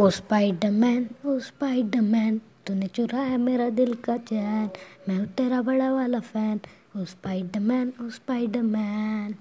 ओ Spiderman ओ Spiderman तूने चुराया मेरा दिल का चैन, मैं हूँ तेरा बड़ा वाला फ़ैन ओ स्पाइडरमैन ओ स्पाइडरमैन